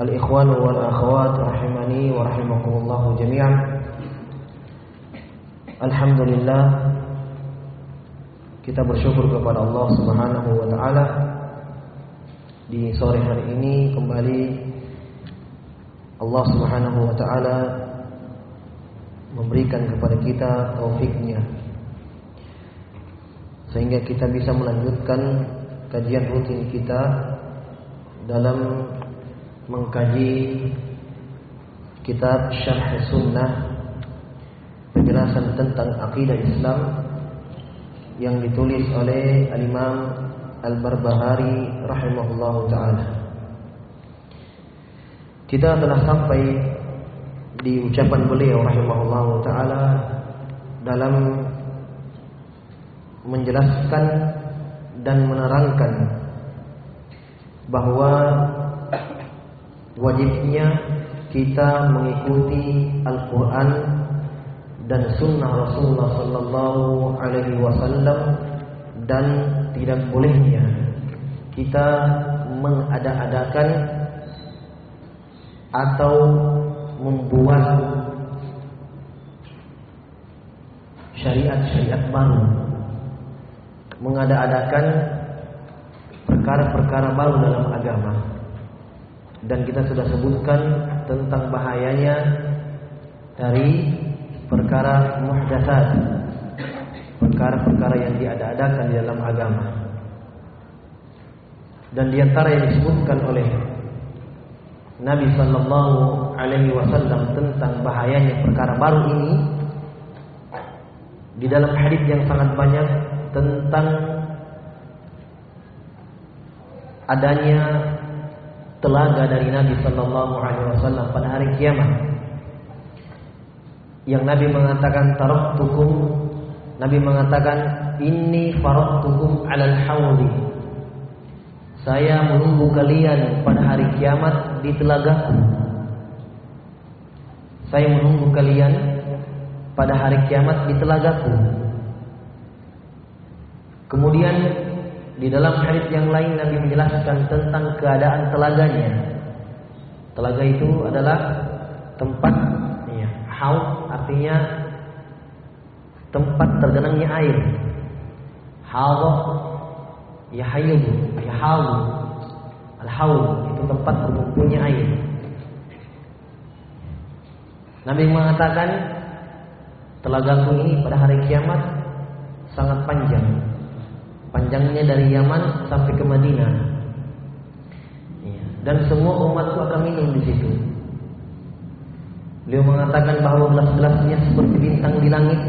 الإخوان والأخوات رحمني ورحمكم الله جميعا الحمد لله kita bersyukur kepada Allah Subhanahu wa taala di sore hari ini kembali Allah Subhanahu wa taala memberikan kepada kita taufiknya sehingga kita bisa melanjutkan kajian rutin kita dalam mengkaji kitab Syarh Sunnah penjelasan tentang akidah Islam yang ditulis oleh Al-Imam Al-Barbahari rahimahullahu taala. Kita telah sampai di ucapan beliau rahimahullahu taala dalam menjelaskan dan menerangkan bahwa wajibnya kita mengikuti Al-Qur'an dan sunnah Rasulullah Sallallahu Alaihi Wasallam dan tidak bolehnya kita mengada-adakan atau membuat syariat-syariat baru. Mengada-adakan perkara-perkara baru dalam agama dan kita sudah sebutkan tentang bahayanya dari perkara muhdatsat. Perkara-perkara yang diada-adakan di dalam agama. Dan di antara yang disebutkan oleh Nabi Sallallahu Alaihi Wasallam tentang bahayanya perkara baru ini di dalam hadis yang sangat banyak tentang adanya telaga dari Nabi Sallallahu Alaihi Wasallam pada hari kiamat. Yang Nabi mengatakan taraktukum Nabi mengatakan inni faradtukum alal haudi saya menunggu kalian pada hari kiamat di telagaku. Saya menunggu kalian pada hari kiamat di telagaku. Kemudian di dalam hadis yang lain Nabi menjelaskan tentang keadaan telaganya telaga itu adalah tempat haud artinya tempat tergenangnya air. Haud ya hayyub, ya haud. Al-haud itu tempat berkumpulnya air. Nabi mengatakan telagaku ini pada hari kiamat sangat panjang. Panjangnya dari Yaman sampai ke Madinah. Dan semua umatku akan minum di situ. Beliau mengatakan bahwa gelas-gelasnya seperti bintang di langit.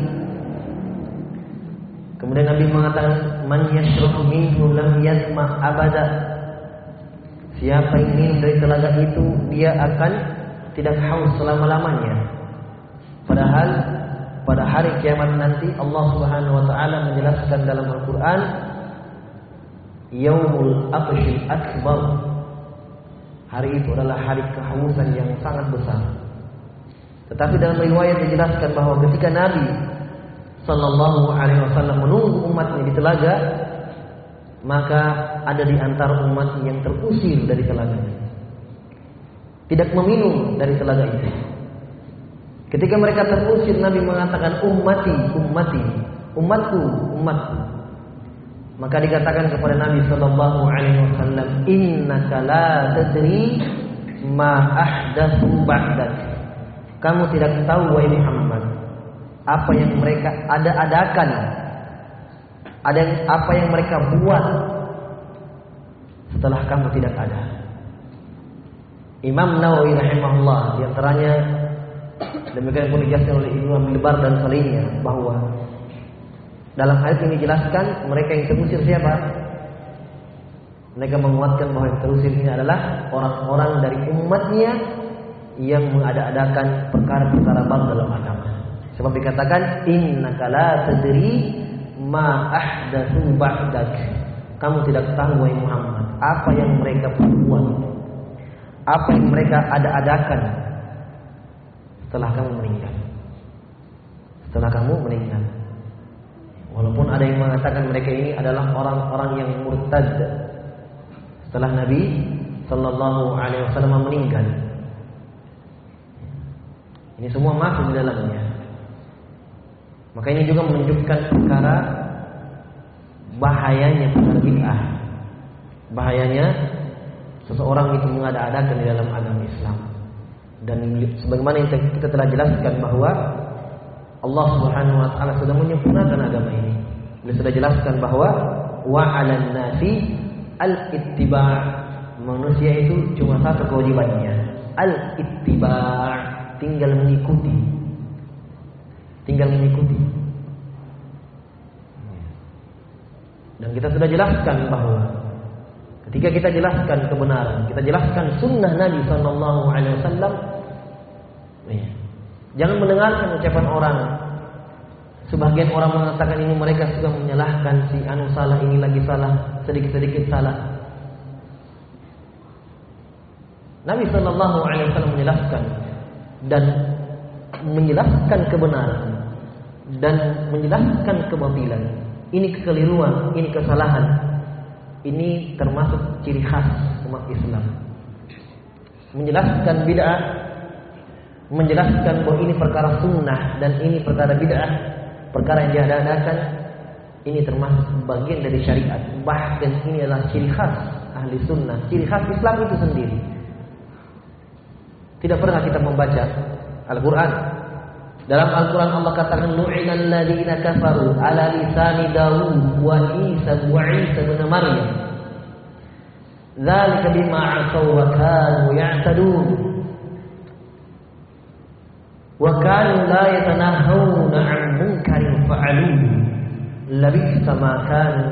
Kemudian Nabi mengatakan, "Man yashrabu minhu lam yatma abada." Siapa yang minum dari telaga itu, dia akan tidak haus selama-lamanya. Padahal pada hari kiamat nanti Allah Subhanahu wa taala menjelaskan dalam Al-Qur'an Yaumul Aqshil Akbar. Hari itu adalah hari kehausan yang sangat besar. Tetapi dalam riwayat dijelaskan bahwa ketika Nabi Sallallahu Alaihi Wasallam menunggu umatnya di telaga, maka ada di antara umat yang terusir dari telaga Tidak meminum dari telaga itu. Ketika mereka terusir, Nabi mengatakan ummati, ummati, umatku, umatku. Maka dikatakan kepada Nabi Sallallahu Alaihi Wasallam, Inna la tadri ma ahdathu ba'dak. Kamu tidak tahu wahai Muhammad apa yang mereka ada-adakan ada apa yang mereka buat setelah kamu tidak ada. Imam Nawawi rahimahullah di antaranya demikian pun dijelaskan oleh Ibnu Abdul Bar dan selainnya bahwa dalam hal ini dijelaskan mereka yang terusir siapa? Mereka menguatkan bahwa yang terusir ini adalah orang-orang dari umatnya yang mengada-adakan perkara-perkara baru dalam agama. Sebab dikatakan innaka la tadri ma ahdatsu ba'dak. Kamu tidak tahu wahai Muhammad apa yang mereka perbuat. Apa yang mereka ada-adakan setelah kamu meninggal. Setelah kamu meninggal. Walaupun ada yang mengatakan mereka ini adalah orang-orang yang murtad setelah Nabi Sallallahu Alaihi Wasallam meninggal. Ini semua masuk di dalamnya. Maka ini juga menunjukkan perkara bahayanya perkara bid'ah. Bahayanya seseorang itu mengada-adakan di dalam agama Islam. Dan sebagaimana yang kita telah jelaskan bahwa Allah Subhanahu wa taala sudah menyempurnakan agama ini. Beliau sudah jelaskan bahwa wa 'alan nasi al-ittiba' manusia itu cuma satu kewajibannya al-ittiba' tinggal mengikuti. Tinggal mengikuti. Dan kita sudah jelaskan bahwa ketika kita jelaskan kebenaran kita jelaskan sunnah Nabi Sallallahu Alaihi Wasallam jangan mendengarkan ucapan orang Sebagian orang mengatakan ini mereka suka menyalahkan si anu salah ini lagi salah sedikit-sedikit salah. Nabi Shallallahu Alaihi Wasallam menjelaskan dan menjelaskan kebenaran dan menjelaskan kebatilan. Ini kekeliruan, ini kesalahan. Ini termasuk ciri khas umat Islam. Menjelaskan bid'ah, menjelaskan bahwa ini perkara sunnah dan ini perkara bid'ah, perkara yang diadakan ini termasuk bagian dari syariat. Bahkan ini adalah ciri khas ahli sunnah, ciri khas Islam itu sendiri. Tidak pernah kita membaca Al-Quran. Dalam Al-Quran Allah katakan Nu'inal ladina kafaru ala lisani Dawud wa Isa wa Isa bin Maryam. Dzalika bima wa kanu ya'tadun. Wa kanu la yatanahawna 'an munkarin. Labisa ma kanu.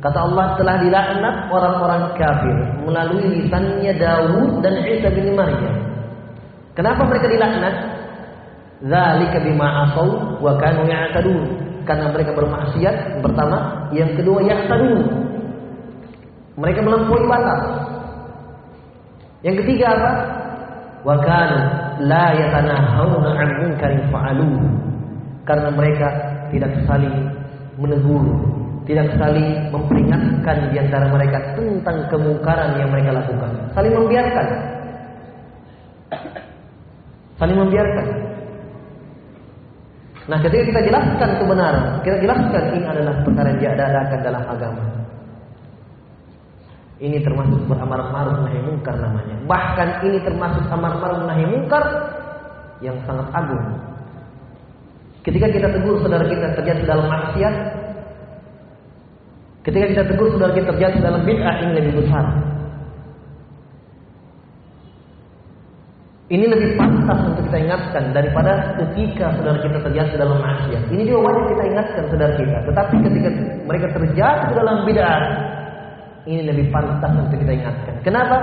Kata Allah telah dilaknat orang-orang kafir melalui lisannya Daud dan Isa bin Maryam. Kenapa mereka dilaknat? Zalika bima asau wa kanu ya'tadun. Karena mereka bermaksiat pertama, yang kedua ya'tadun. Mereka melampaui batas. Yang ketiga apa? La yatanahawna 'an munkarin fa'aluhu. Karena mereka tidak saling menegur, tidak saling memperingatkan di antara mereka tentang kemungkaran yang mereka lakukan. Saling membiarkan. Saling membiarkan. Nah, ketika kita jelaskan kebenaran, kita jelaskan ini adalah perkara yang diadakan dalam agama. Ini termasuk beramar ma'ruf nahi mungkar namanya. Bahkan ini termasuk amar ma'ruf nahi mungkar yang sangat agung. Ketika kita tegur saudara kita terjatuh dalam maksiat, ketika kita tegur saudara kita terjatuh dalam bid'ah ini lebih besar. Ini lebih pantas untuk kita ingatkan daripada ketika saudara kita terjatuh dalam maksiat. Ini juga wajib kita ingatkan saudara kita. Tetapi ketika mereka terjatuh dalam bid'ah, ini lebih pantas untuk kita ingatkan. Kenapa?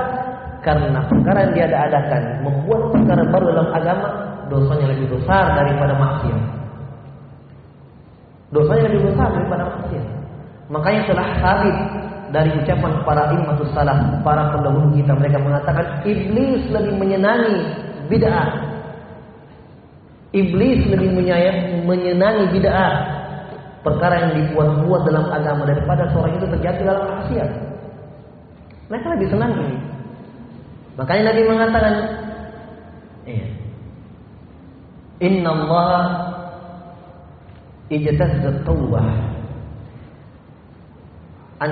Karena perkara yang dia adakan membuat perkara baru dalam agama dosanya lebih besar daripada maksiat. Dosanya lebih besar daripada maksiat. Makanya telah sabit dari ucapan para imamatus salah, para pendahulu kita mereka mengatakan iblis lebih menyenangi bid'ah. Iblis lebih menyenangi bid'ah. Perkara yang dibuat-buat dalam agama daripada seorang itu terjatuh dalam maksiat. Mereka lebih senang ini. Makanya Nabi mengatakan, iya. Inna Allah ijtazza tawbah an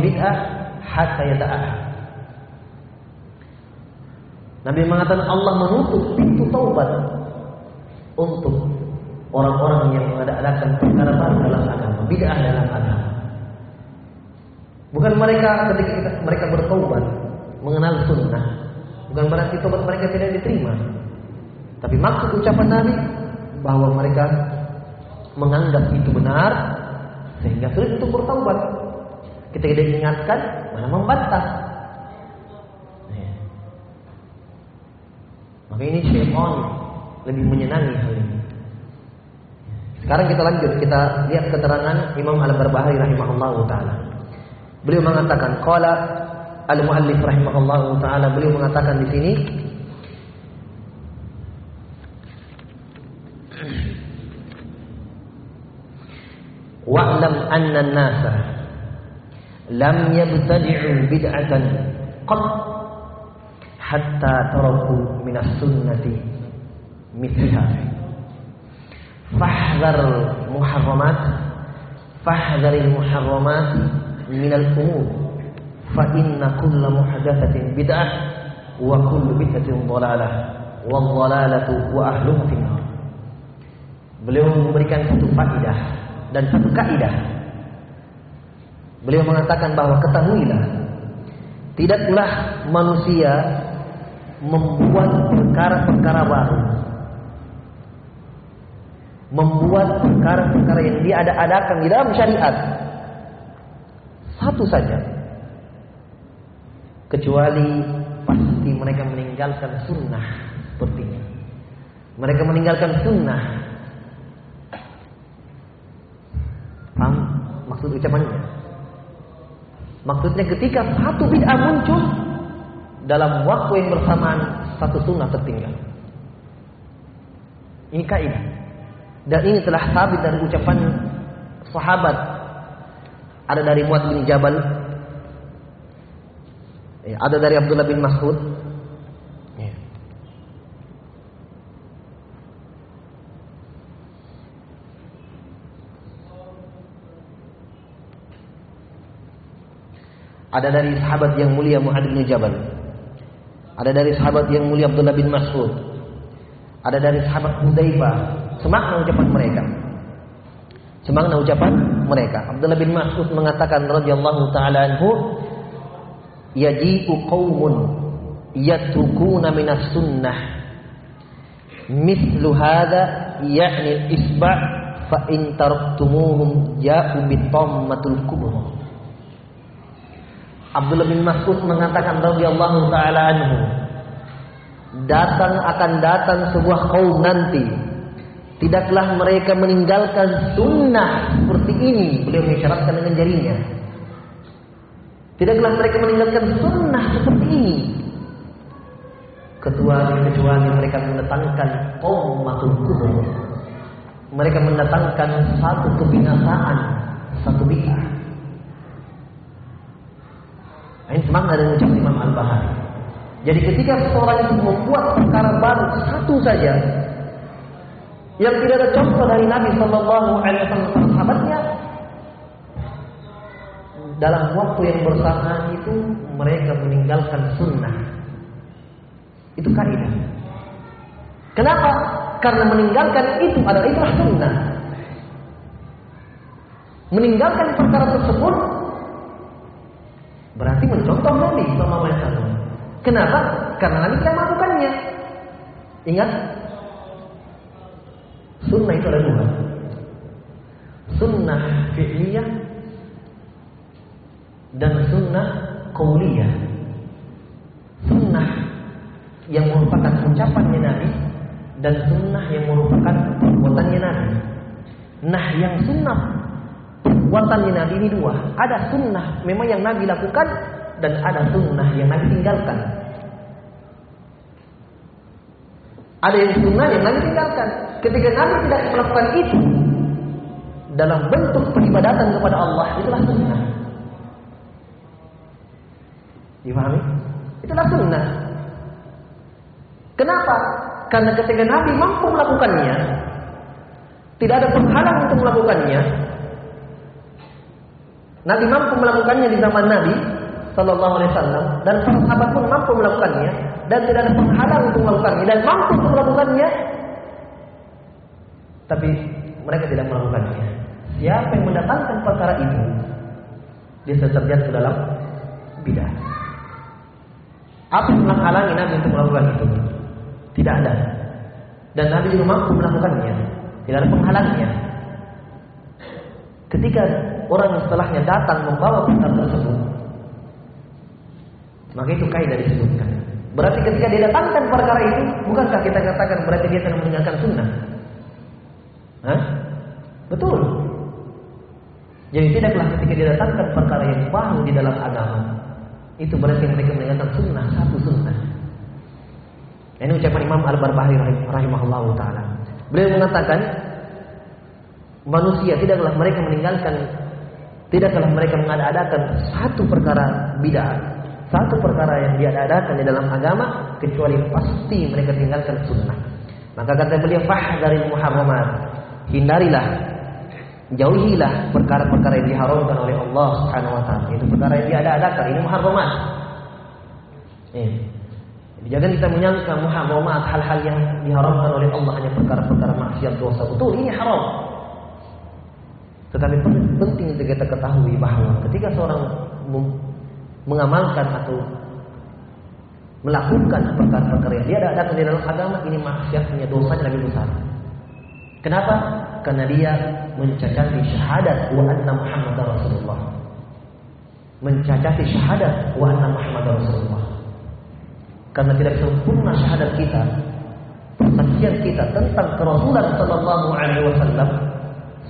bid'ah hatta yada'ah. Nabi mengatakan Allah menutup pintu taubat untuk orang-orang yang mengadakan perkara baru dalam agama, bid'ah dalam agama. Bukan mereka ketika kita, mereka bertobat mengenal sunnah, bukan berarti tobat mereka tidak diterima. Tapi maksud ucapan Nabi bahwa mereka menganggap itu benar sehingga sulit untuk bertaubat. Ketika dia ingatkan, malah membantah. Ya. Maka ini syaitan lebih menyenangi hal ini. Sekarang kita lanjut, kita lihat keterangan Imam Al-Barbahari rahimahullah taala. Beliau mengatakan, qala al-muallif rahimahullah taala, beliau mengatakan di sini Wa'lam anna an-nasa lam yabtadi'u bid'atan qad hatta taraku min as-sunnati mithliha fahdhar muharramat fahdharil muharramat min al-umur fa inna kulla muhdatsatin bid'ah wa kullu bid'atin dhalalah wa dhalalatu wa ahluha finnar beliau memberikan satu faedah dan satu kaidah. Beliau mengatakan bahwa ketahuilah tidaklah manusia membuat perkara-perkara baru. Membuat perkara-perkara yang dia ada adakan di dalam syariat. Satu saja. Kecuali pasti mereka meninggalkan sunnah sepertinya. Mereka meninggalkan sunnah Paham maksud ucapannya? Maksudnya ketika satu bid'ah muncul dalam waktu yang bersamaan satu sunnah tertinggal. Ini kaidah. Dan ini telah sabit dari ucapan sahabat. Ada dari Muad bin Jabal. Ya, ada dari Abdullah bin Mas'ud Ada dari sahabat yang mulia Muhammad bin Jabal. Ada dari sahabat yang mulia Abdullah bin Mas'ud. Ada dari sahabat Hudzaifah. Semakna ucapan mereka. Semakna ucapan mereka. Abdullah bin Mas'ud mengatakan radhiyallahu taala anhu, "Yaji'u qaumun yatrukuna minas sunnah mithlu hadha ya'ni al-isba' fa in taraktumuhum ja'u bitammatul kubra." Abdullah bin Mas'ud mengatakan radhiyallahu taala anhu datang akan datang sebuah kaum nanti tidaklah mereka meninggalkan sunnah seperti ini beliau mengisyaratkan dengan jarinya. Tidaklah mereka meninggalkan sunnah seperti ini. Kecuali kecuali mereka mendatangkan ummatul kubur. Mereka mendatangkan satu kebinasaan satu bid'ah. Ini semangat dari ucapan Imam Al-Bahari. Jadi ketika seseorang itu membuat perkara baru satu saja yang tidak ada contoh dari Nabi Shallallahu Alaihi Wasallam sahabatnya dalam waktu yang bersamaan itu mereka meninggalkan sunnah. Itu kaidah. Kenapa? Karena meninggalkan itu adalah itulah sunnah. Meninggalkan perkara tersebut Berarti mencontoh Nabi Sallallahu Alaihi Wasallam. Kenapa? Karena Nabi tidak melakukannya. Ingat, sunnah itu ada dua. Sunnah fi'liyah dan sunnah qauliyah. Sunnah yang merupakan ucapannya Nabi dan sunnah yang merupakan perbuatannya Nabi. Nah, yang sunnah Perbuatannya Nabi ini dua. Ada sunnah memang yang Nabi lakukan dan ada sunnah yang Nabi tinggalkan. Ada yang sunnah yang Nabi tinggalkan. Ketika Nabi tidak melakukan itu dalam bentuk peribadatan kepada Allah, itulah sunnah. Dipahami? Itulah sunnah. Kenapa? Karena ketika Nabi mampu melakukannya, tidak ada penghalang untuk melakukannya. Nabi mampu melakukannya di zaman Nabi Sallallahu Alaihi Wasallam dan para sahabat pun mampu melakukannya dan tidak ada penghalang untuk melakukannya dan mampu untuk melakukannya, tapi mereka tidak melakukannya. Siapa yang mendatangkan perkara itu, dia terjatuh dalam bidah. Apa yang menghalangi Nabi untuk melakukan itu? Tidak ada. Dan Nabi juga mampu melakukannya. Tidak ada penghalangnya. Ketika orang setelahnya datang membawa perkara tersebut, maka itu kaidah disebutkan. Berarti ketika dia datangkan perkara itu, bukankah kita katakan berarti dia akan meninggalkan sunnah? Hah? Betul. Jadi tidaklah ketika dia datangkan perkara yang baru di dalam agama, itu berarti mereka meninggalkan sunnah, satu sunnah. Ini ucapan Imam Al-Barbahari rahimahullah taala. Beliau mengatakan manusia tidaklah mereka meninggalkan tidaklah mereka mengadakan satu perkara bid'ah, satu perkara yang diadakan di dalam agama kecuali pasti mereka tinggalkan sunnah. Maka kata beliau fah dari muharramat, hindarilah jauhilah perkara-perkara yang diharamkan oleh Allah Subhanahu wa taala. Itu perkara yang diadakan, ini muharramat. Eh. Jangan kita menyangka muharramat hal-hal yang diharamkan oleh Allah hanya perkara-perkara maksiat dosa. Betul, ini haram. Tetapi penting untuk kita ketahui bahwa ketika seorang mengamalkan atau melakukan perkara-perkara yang dia ada di dalam agama ini maksiatnya dosanya lebih besar. Kenapa? Karena dia mencacati syahadat wa anna Muhammad Rasulullah. Mencacati syahadat wa anna Muhammad Rasulullah. Karena tidak sempurna syahadat kita, persaksian kita tentang kerasulan sallallahu alaihi wasallam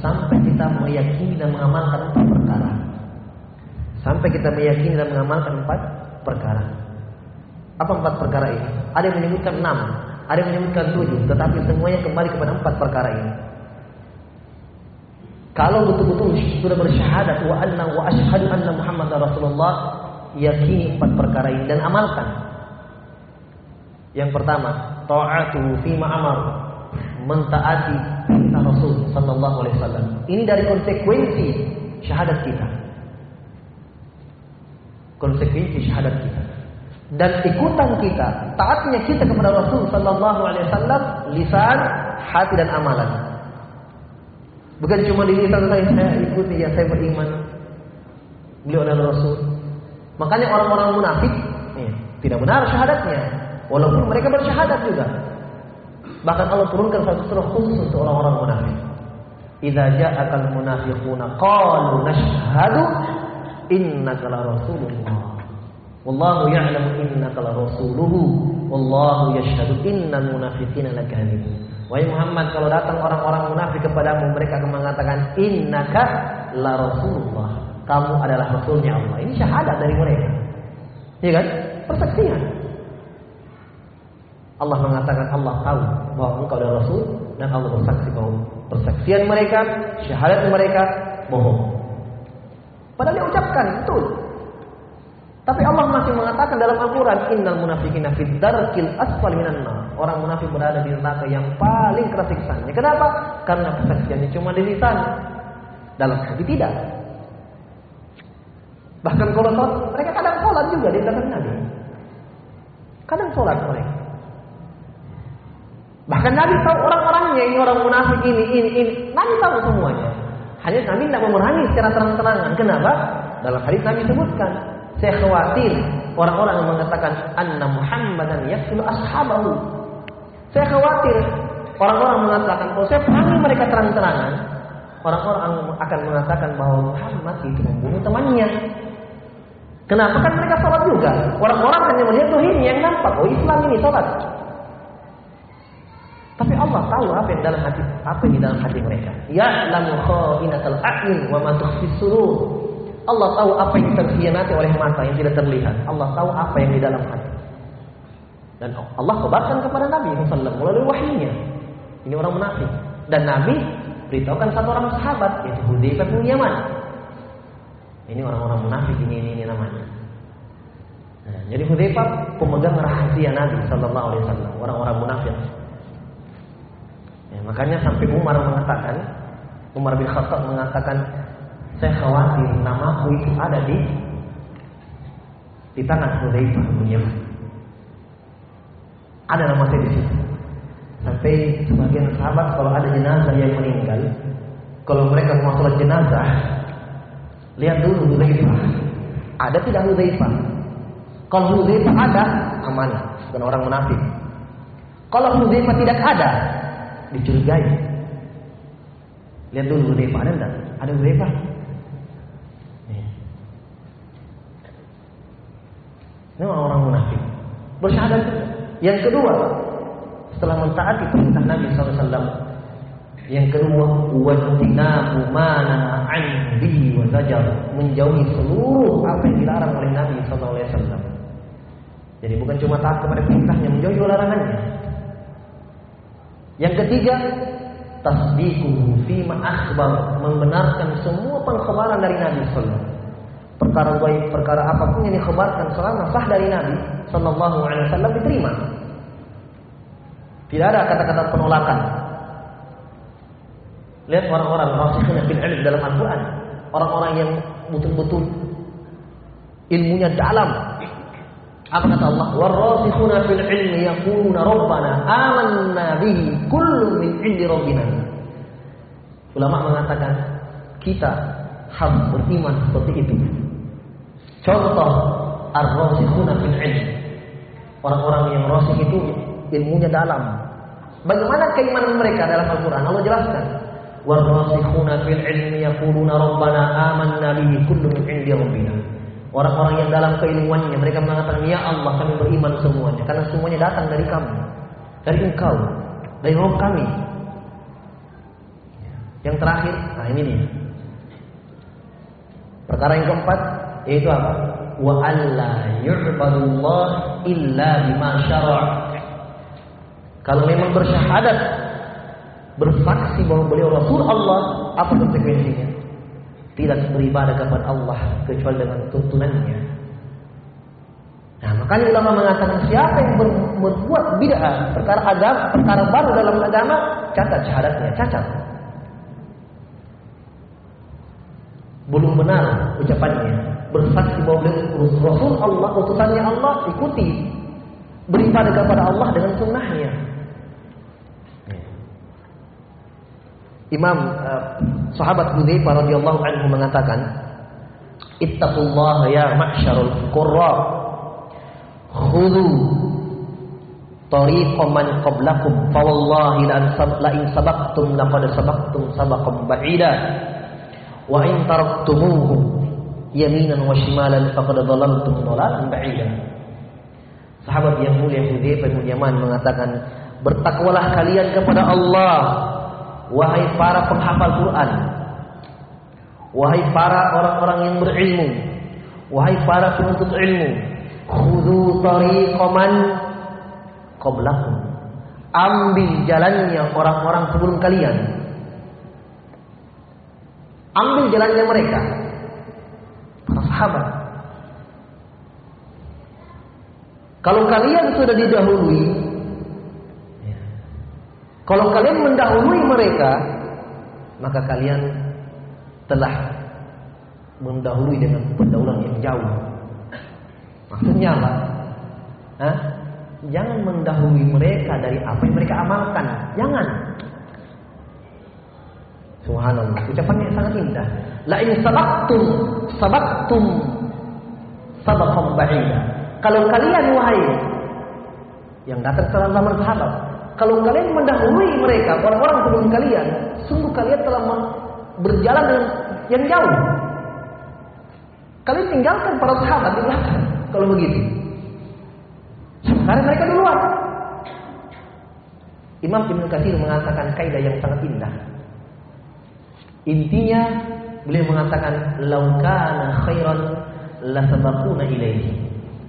sampai kita meyakini dan mengamalkan empat perkara. Sampai kita meyakini dan mengamalkan empat perkara. Apa empat perkara ini? Ada yang menyebutkan enam, ada yang menyebutkan tujuh, tetapi semuanya kembali kepada empat perkara ini. Kalau betul-betul sudah bersyahadat wa anna wa asyhadu anna Muhammad Rasulullah, yakini empat perkara ini dan amalkan. Yang pertama, ta'atu fi ma'amar, mentaati perintah Rasul sallallahu alaihi wasallam. Ini dari konsekuensi syahadat kita. Konsekuensi syahadat kita. Dan ikutan kita, taatnya kita kepada Rasul sallallahu alaihi wasallam lisan, hati dan amalan. Bukan cuma di lisan saya saya ikuti ya saya beriman. Beliau adalah Rasul. Makanya orang-orang munafik eh, tidak benar syahadatnya. Walaupun mereka bersyahadat juga. Bahkan Allah turunkan satu surah khusus untuk orang-orang munafik. Idza ja'akal munafiquna qalu nashhadu innaka la rasulullah. Wallahu ya'lamu innaka la rasuluhu. Wallahu yashhadu innal munafiqina lakadzibun. Wahai Muhammad, kalau datang orang-orang munafik kepadamu, mereka akan mengatakan innaka la rasulullah. Kamu adalah rasulnya Allah. Ini syahadat dari mereka. Iya kan? Persaksian. Allah mengatakan Allah tahu bahwa engkau adalah Rasul dan Allah bersaksi bahwa persaksian mereka, syahadat mereka bohong. Padahal dia ucapkan betul. Tapi Allah masih mengatakan dalam Al-Quran, Innal munafiqina fid darkil asfal minan. Orang munafik berada di neraka yang paling keras siksaannya. Kenapa? Karena persaksiannya cuma di lisan. Dalam hati tidak. Bahkan kalau sholat, mereka kadang sholat juga di belakang Nabi. Kadang sholat mereka. Bahkan Nabi tahu orang-orangnya, ini orang munafik ini, ini, ini. Nabi tahu semuanya. Hanya Nabi tidak memerangi secara terang-terangan. Kenapa? Dalam hadis Nabi sebutkan, saya khawatir orang-orang yang mengatakan anna Muhammadan yaqtulu ashabahu. Saya khawatir orang-orang mengatakan kalau saya perangi mereka terang-terangan, orang-orang akan mengatakan bahwa Muhammad itu membunuh temannya. Kenapa kan mereka sholat juga? Orang-orang hanya melihat tuh ini yang nampak. Oh Islam ini sholat. Tapi Allah tahu apa yang dalam hati apa yang di dalam hati mereka. Ya'lamu kha'inatal a'yun wa ma sudur. Allah tahu apa yang terkhianati oleh mata yang tidak terlihat. Allah tahu apa yang di dalam hati. Dan Allah kabarkan kepada Nabi SAW melalui wahyunya. Ini orang munafik. Dan Nabi beritahukan satu orang sahabat yaitu Hudzaifah bin Yaman. Ini orang-orang munafik ini ini, ini namanya. Nah, jadi Hudzaifah pemegang rahasia Nabi Sallallahu Alaihi Wasallam, orang-orang munafik. Ya, makanya sampai Umar mengatakan, Umar bin Khattab mengatakan, saya khawatir namaku itu ada di di tangan Hudzaifah bin. Ada nama saya di situ. Sampai sebagian sahabat kalau ada jenazah yang meninggal, kalau mereka mau sholat jenazah, lihat dulu Hudzaifah. Ada tidak Hudzaifah? Kalau Hudzaifah ada, aman, bukan orang munafik. Kalau Hudzaifah tidak ada, dicurigai. Lihat dulu Hudzaifah ada enggak? Ada Hudzaifah? Ini orang-orang munafik. Bersyahadat. Yang kedua, setelah mentaati perintah Nabi SAW. Yang kedua, wajtinabu mana bihi wa zajar. Menjauhi seluruh apa yang dilarang oleh Nabi SAW. Jadi bukan cuma taat kepada perintahnya, menjauhi larangannya. Yang ketiga, tasdiquhu fima akhbar, membenarkan semua pengkhabaran dari Nabi sallallahu Perkara baik, perkara apa pun yang dikhabarkan selama sah dari Nabi sallallahu alaihi wasallam diterima. Tidak ada kata-kata penolakan. Lihat orang-orang rasikhun fil ilm dalam Al-Qur'an, orang-orang yang betul-betul ilmunya dalam. Apa kata Allah? Warasikhuna fil ilmi yaquluna rabbana amanna bihi kullu min indi rabbina. Ulama mengatakan kita harus beriman seperti itu. Contoh ar-rasikhuna fil ilmi. Orang-orang yang rasih itu ilmunya dalam. Bagaimana keimanan mereka dalam Al-Quran? Allah jelaskan. Warasikhuna fil ilmi yaquluna rabbana amanna bihi kullu min indi rabbina. Orang-orang yang dalam keilmuannya mereka mengatakan ya Allah kami beriman semuanya karena semuanya datang dari kamu, dari engkau, dari Roh kami. Yang terakhir, nah ini nih. Perkara yang keempat yaitu apa? Wa alla yu'badullah illa bima. Kalau memang bersyahadat bersaksi bahwa beliau Rasul Allah, apa konsekuensinya? Tidak beribadah kepada Allah kecuali dengan tuntunannya. Nah, makanya ulama mengatakan siapa yang ber, berbuat bid'ah, perkara agama, perkara baru dalam agama, catat syahadatnya, cacat. Belum benar ucapannya, bersaksi bahwa Rasul Allah, utusannya Allah, ikuti. Beribadah kepada Allah dengan sunnahnya. Imam uh, sahabat Hudzaifah radhiyallahu anhu mengatakan, "Ittaqullaha ya ma'syarul qurra. Khudhu tariqa man qablakum fa wallahi la in sabaqtum laqad sabaqtum sabaqan ba'ida wa in taraktumuhu yaminan wa shimalan faqad dhalaltum dhalalan ba'ida." Sahabat yang mulia Hudzaifah bin Yaman mengatakan, "Bertakwalah kalian kepada Allah Wahai para penghafal Quran. Wahai para orang-orang yang berilmu. Wahai para penuntut ilmu. Khudu tariqaman Qoblakum. Ambil jalannya orang-orang sebelum kalian. Ambil jalannya mereka. Para sahabat. Kalau kalian sudah didahului kalau kalian mendahului mereka, maka kalian telah mendahului dengan pendahuluan yang jauh. Maksudnya apa? Hah? Jangan mendahului mereka dari apa yang mereka amalkan. Jangan. Subhanallah. Ucapannya sangat indah. La in sabaqtum sabaqtum sabaqan ba'ida. Kalau kalian wahai yang datang setelah zaman sahabat, kalau kalian mendahului mereka, orang-orang sebelum kalian, sungguh kalian telah berjalan dengan yang jauh. Kalian tinggalkan para sahabat di belakang. Kalau begitu. Sekarang mereka duluan. Imam Ibn Katsir mengatakan kaidah yang sangat indah. Intinya beliau mengatakan laukana khairan la sabaquna ilaihi.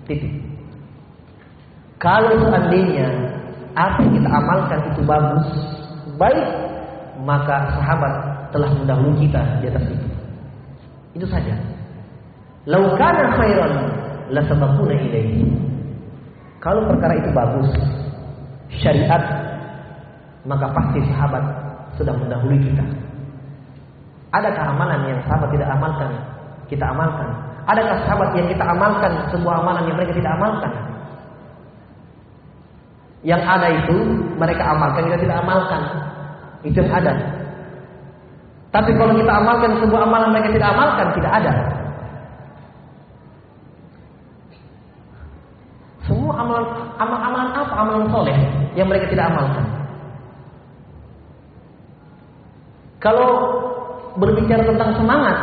Titik. Kalau seandainya apa yang kita amalkan itu bagus, baik, maka sahabat telah mendahului kita di atas itu. Itu saja. Laukana khairan la sabaquna ilaihi. Kalau perkara itu bagus, syariat, maka pasti sahabat sudah mendahului kita. Adakah amalan yang sahabat tidak amalkan? Kita amalkan. Adakah sahabat yang kita amalkan sebuah amalan yang mereka tidak amalkan? Yang ada itu mereka amalkan, kita tidak amalkan. Itu yang ada. Tapi kalau kita amalkan sebuah amalan mereka tidak amalkan, tidak ada. Semua amalan amal amalan apa? Amalan soleh yang mereka tidak amalkan. Kalau berbicara tentang semangat,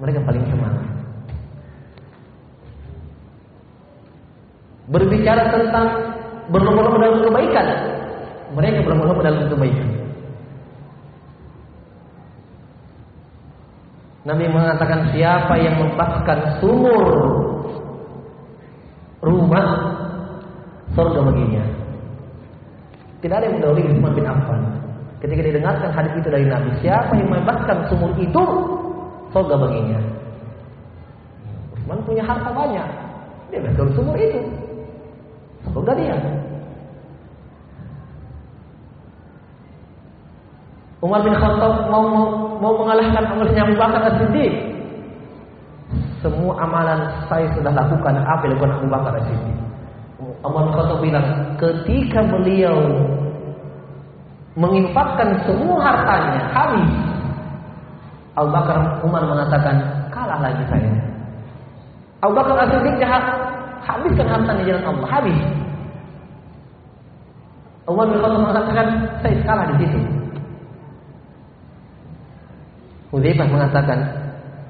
mereka paling semangat. Berbicara tentang berlomba-lomba dalam kebaikan, mereka berlomba-lomba dalam kebaikan. Nabi mengatakan siapa yang membakar sumur rumah surga baginya. Tidak ada yang mendahului Utsman bin Affan. Ketika didengarkan hadis itu dari Nabi, siapa yang membakar sumur itu surga baginya. Utsman punya harta banyak. Dia bakar sumur itu. Surga dia. Umar bin Khattab mau mau mengalahkan amalnya Abu Bakar As-Siddiq. Semua amalan saya sudah lakukan apa yang dilakukan Abu Bakar As-Siddiq. Umar bin Khattab bilang, ketika beliau menginfakkan semua hartanya habis, Abu Bakar Umar mengatakan kalah lagi saya. Abu Bakar As-Siddiq jahat habiskan hartanya jalan Allah habis. Umar bin Khattab mengatakan saya kalah di situ. Hudzaifah mengatakan,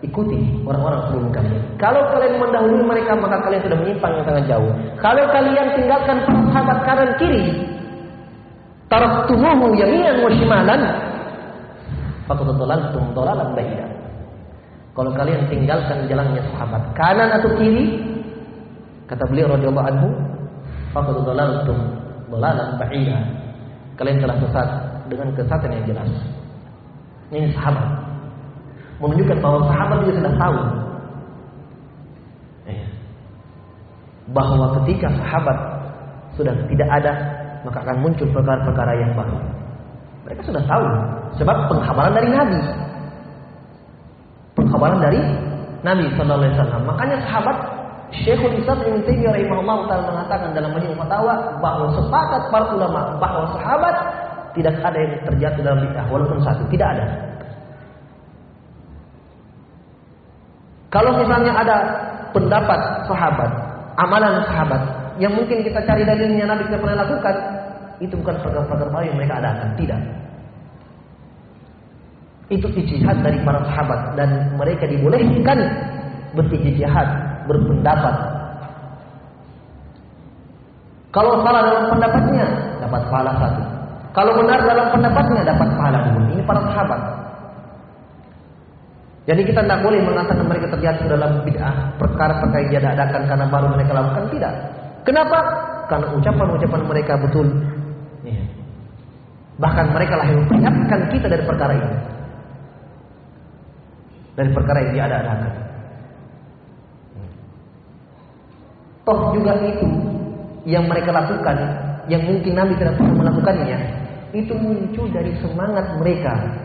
ikuti orang-orang sebelum kalian. Kalau kalian mendahului mereka, maka kalian sudah menyimpang yang sangat jauh. Kalau kalian tinggalkan para sahabat kanan kiri, tumuhu yaminan wa shimalan, faqad ba'ida. Kalau kalian tinggalkan jalannya sahabat kanan atau kiri, kata beliau radhiyallahu anhu, faqad dhalaltum dhalalan. Kalian telah sesat dengan kesesatan yang jelas. Ini sahabat menunjukkan bahwa sahabat juga sudah tahu iya. bahwa ketika sahabat sudah tidak ada maka akan muncul perkara-perkara yang baru. Mereka sudah tahu sebab penghabaran dari Nabi. Penghabaran dari Nabi Sallallahu Alaihi Wasallam. Makanya sahabat Syekhul Islam Ibn Taimiyah rahimahullah taala mengatakan dalam majmu fatwa bahwa sepakat para ulama bahwa sahabat tidak ada yang terjatuh dalam bid'ah walaupun satu, tidak ada. Kalau misalnya ada pendapat sahabat, amalan sahabat yang mungkin kita cari dalilnya Nabi tidak pernah lakukan, itu bukan perkara-perkara baru yang mereka adakan, tidak. Itu ijtihad dari para sahabat dan mereka dibolehkan berijtihad, berpendapat. Kalau salah dalam pendapatnya, dapat pahala satu. Kalau benar dalam pendapatnya, dapat pahala dua. Ini para sahabat. Jadi kita tidak boleh mengatakan mereka terjatuh dalam bid'ah perkara-perkara yang diadakan karena baru mereka lakukan tidak. Kenapa? Karena ucapan-ucapan mereka betul. Ya. Bahkan mereka lah yang memperingatkan kita dari perkara ini. Dari perkara yang diadakan. Toh juga itu yang mereka lakukan, yang mungkin Nabi tidak pernah melakukannya, itu muncul dari semangat mereka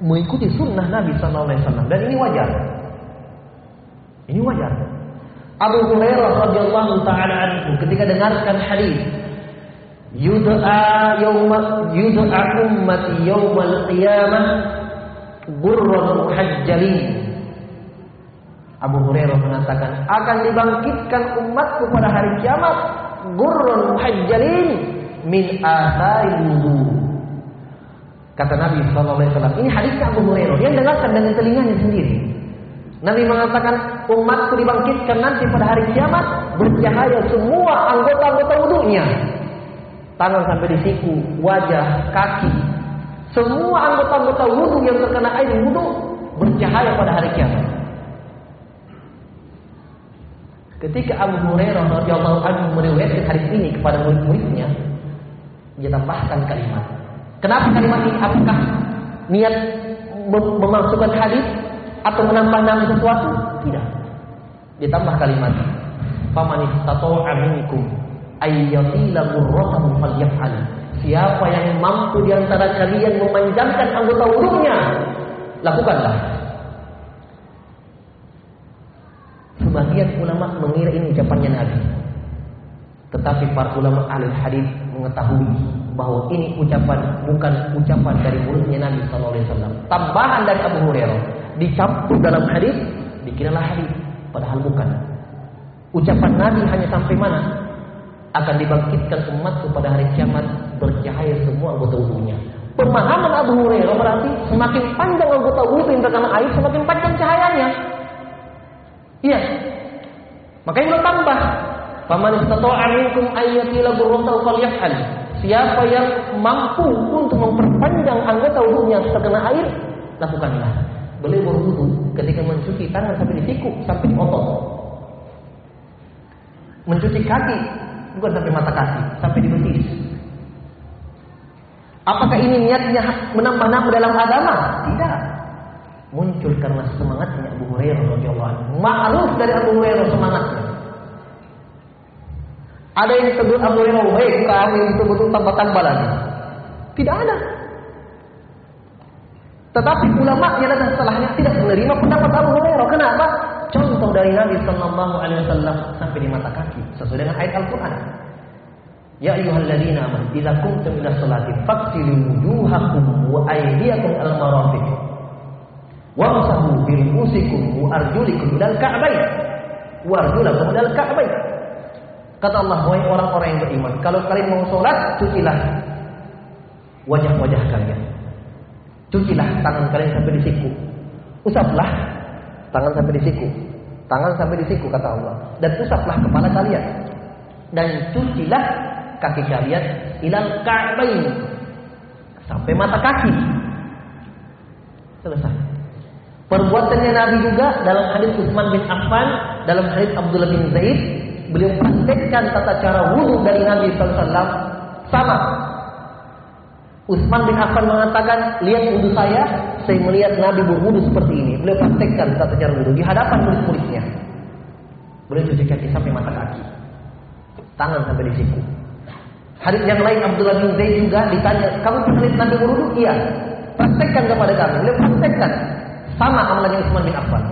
mengikuti sunnah Nabi Sallallahu Alaihi Wasallam dan ini wajar. Ini wajar. Abu Hurairah radhiyallahu taala anhu ketika dengarkan hadis yud'a yauma yud'a ummati yaumal qiyamah burran muhajjalin Abu Hurairah mengatakan akan dibangkitkan umatku pada hari kiamat gurrun muhajjalin min athari wudu Kata Nabi SAW. Ini hadisnya Abu Hurairah. Yang dengarkan dengan telinganya sendiri. Nabi mengatakan umatku dibangkitkan nanti pada hari kiamat bercahaya semua anggota-anggota wudhunya. Tangan sampai di siku, wajah, kaki. Semua anggota-anggota wudhu yang terkena air wudhu bercahaya pada hari kiamat. Ketika Abu Hurairah radhiyallahu anhu meriwayatkan hadis ini kepada murid-muridnya, dia tambahkan kalimat. Kenapa kalimat ini? Apakah niat memasukkan hadis atau menambah-nambah sesuatu? Tidak. Ditambah kalimat. Faman istata'a minkum ayyatila ghurratahu falyaf'al. Siapa yang mampu di antara kalian memanjangkan anggota wudhunya, lakukanlah. Sebagian ulama mengira ini ucapannya Nabi. Tetapi para ulama ahli hadis mengetahui bahwa ini ucapan bukan ucapan dari mulutnya Nabi Sallallahu Alaihi Wasallam. Tambahan dari Abu Hurairah dicampur dalam hadis, dikiralah hadis, padahal bukan. Ucapan Nabi hanya sampai mana? Akan dibangkitkan umat pada hari kiamat bercahaya semua anggota wudhunya. Pemahaman Abu Hurairah berarti semakin panjang anggota wudhu yang terkena air, semakin panjang cahayanya. Iya. Makanya beliau tambah Faman istata'a minkum ayyatila burratahu falyaf'al. Siapa yang mampu untuk memperpanjang anggota wudhunya terkena air, lakukanlah. Beliau berwudu ketika mencuci tangan sampai di siku, sampai di otot. Mencuci kaki, bukan sampai mata kaki, sampai di betis. Apakah ini niatnya menambah-nambah dalam agama? Tidak. Muncul karena semangatnya Abu Hurairah radhiyallahu anhu. Ma'ruf dari Abu Hurairah semangatnya. Ada yang disebut Hurairah baik, kami itu betul tambah-tambah lagi. Tidak ada. Tetapi ulama yang datang setelahnya tidak menerima pendapat Abu Hurairah. Kenapa? Contoh dari Nabi Sallallahu Alaihi Wasallam sampai di mata kaki sesuai dengan ayat Al-Quran. Ya ayyuhalladzina amanu idza kuntum ila sholati faghsilu wujuhakum wa aydiyakum al-marafiq wamsahu bi ru'usikum wa arjulikum ilal ka'bayn wa arjulakum ilal ka'bayn Kata Allah, wahai orang-orang yang beriman, kalau kalian mau sholat, cucilah wajah-wajah kalian. Cucilah tangan kalian sampai di siku. Usaplah tangan sampai di siku. Tangan sampai di siku kata Allah. Dan usaplah kepala kalian. Dan cucilah kaki kalian ilal ka'bain sampai mata kaki. Selesai. Perbuatannya Nabi juga dalam hadis Utsman bin Affan, dalam hadis Abdullah bin Zaid, beliau praktekkan tata cara wudhu dari Nabi SAW sama. Utsman bin Affan mengatakan, lihat wudhu saya, saya melihat Nabi berwudhu seperti ini. Beliau praktekkan tata cara wudhu di hadapan murid-muridnya. Beliau cuci kaki sampai mata kaki, tangan sampai di siku. Hadis yang lain Abdullah bin Zaid juga ditanya, kamu pernah lihat Nabi berwudhu? Iya. Praktekkan kepada kami. Beliau praktekkan. Sama amalannya Utsman bin Affan.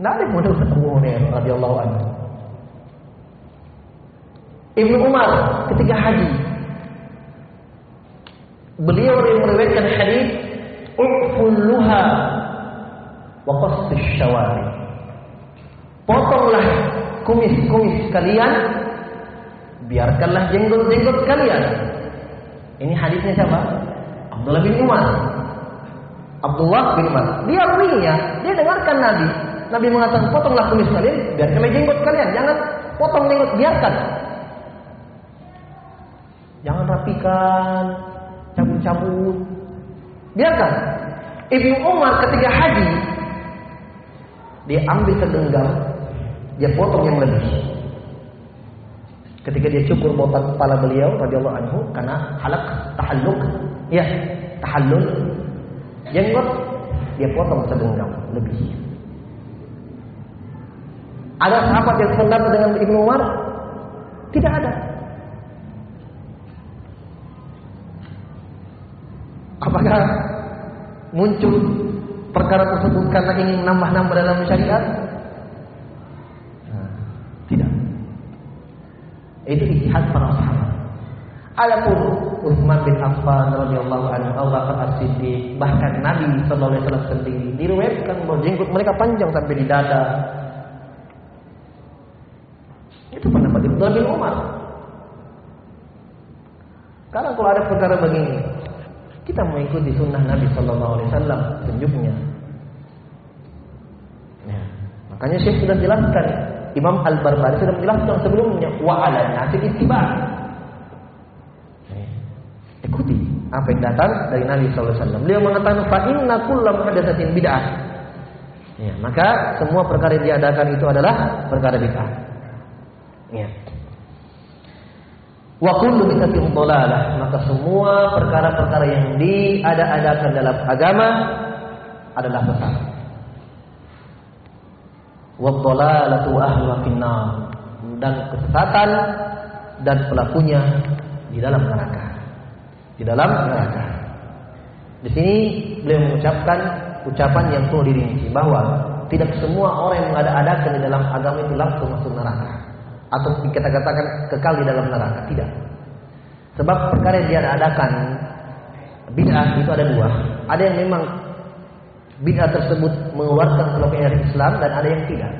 Tidak ada yang mudah ketemu Hurairah radhiyallahu anhu. Ibnu Umar ketika haji beliau yang meriwayatkan hadis ufulluha wa qastus syawari. Potonglah kumis-kumis kalian, biarkanlah jenggot-jenggot kalian. Ini hadisnya siapa? Abdullah bin Umar. Abdullah bin Umar. Dia ruinya, dia dengarkan Nabi. Nabi mengatakan potonglah kumis kalian, biarkanlah jenggot kalian. Jangan potong jenggot, biarkan. Jangan rapikan, cabut-cabut. Biarkan. Ibnu Umar ketika haji, dia ambil segenggam, dia potong yang lebih. Ketika dia cukur botak kepala beliau radhiyallahu anhu karena halak tahalluk, ya, tahallul. Jenggot dia potong segenggam lebih. Ada sahabat yang pendapat dengan Ibnu Umar? Tidak ada. Apakah muncul perkara tersebut karena ingin menambah-nambah dalam syariat? Tidak. Itu ijtihad para sahabat. Adapun Utsman bin Affan radhiyallahu anhu, Bakar As-Siddiq, bahkan Nabi sallallahu alaihi wasallam sendiri diriwayatkan bahwa jenggot mereka panjang sampai di dada. Itu Ibnu bin Umar. Karena kalau ada perkara begini, kita mengikuti sunnah Nabi Sallallahu Alaihi Wasallam tunjuknya. Ya. Makanya Syekh sudah jelaskan, Imam Al Barbari sudah menjelaskan sebelumnya, wa ala nasi ittiba. Ya. Ikuti apa yang datang dari Nabi Sallallahu Alaihi Wasallam. Beliau mengatakan, fa inna kullam muhdatsatin bid'ah. Ya, maka semua perkara yang diadakan itu adalah perkara bid'ah. Ya. Wa kullu bid'atin dhalalah, maka semua perkara-perkara yang diada-adakan dalam agama adalah sesat. Wa dhalalatu ahlu finnar dan kesesatan dan pelakunya di dalam neraka. Di dalam neraka. Di sini beliau mengucapkan ucapan yang perlu dirinci bahwa tidak semua orang yang mengada-adakan di dalam agama itu langsung masuk neraka atau kita katakan kekal di dalam neraka tidak. Sebab perkara yang dia adakan bid'ah itu ada dua. Ada yang memang bid'ah tersebut mengeluarkan kelompok dari Islam dan ada yang tidak.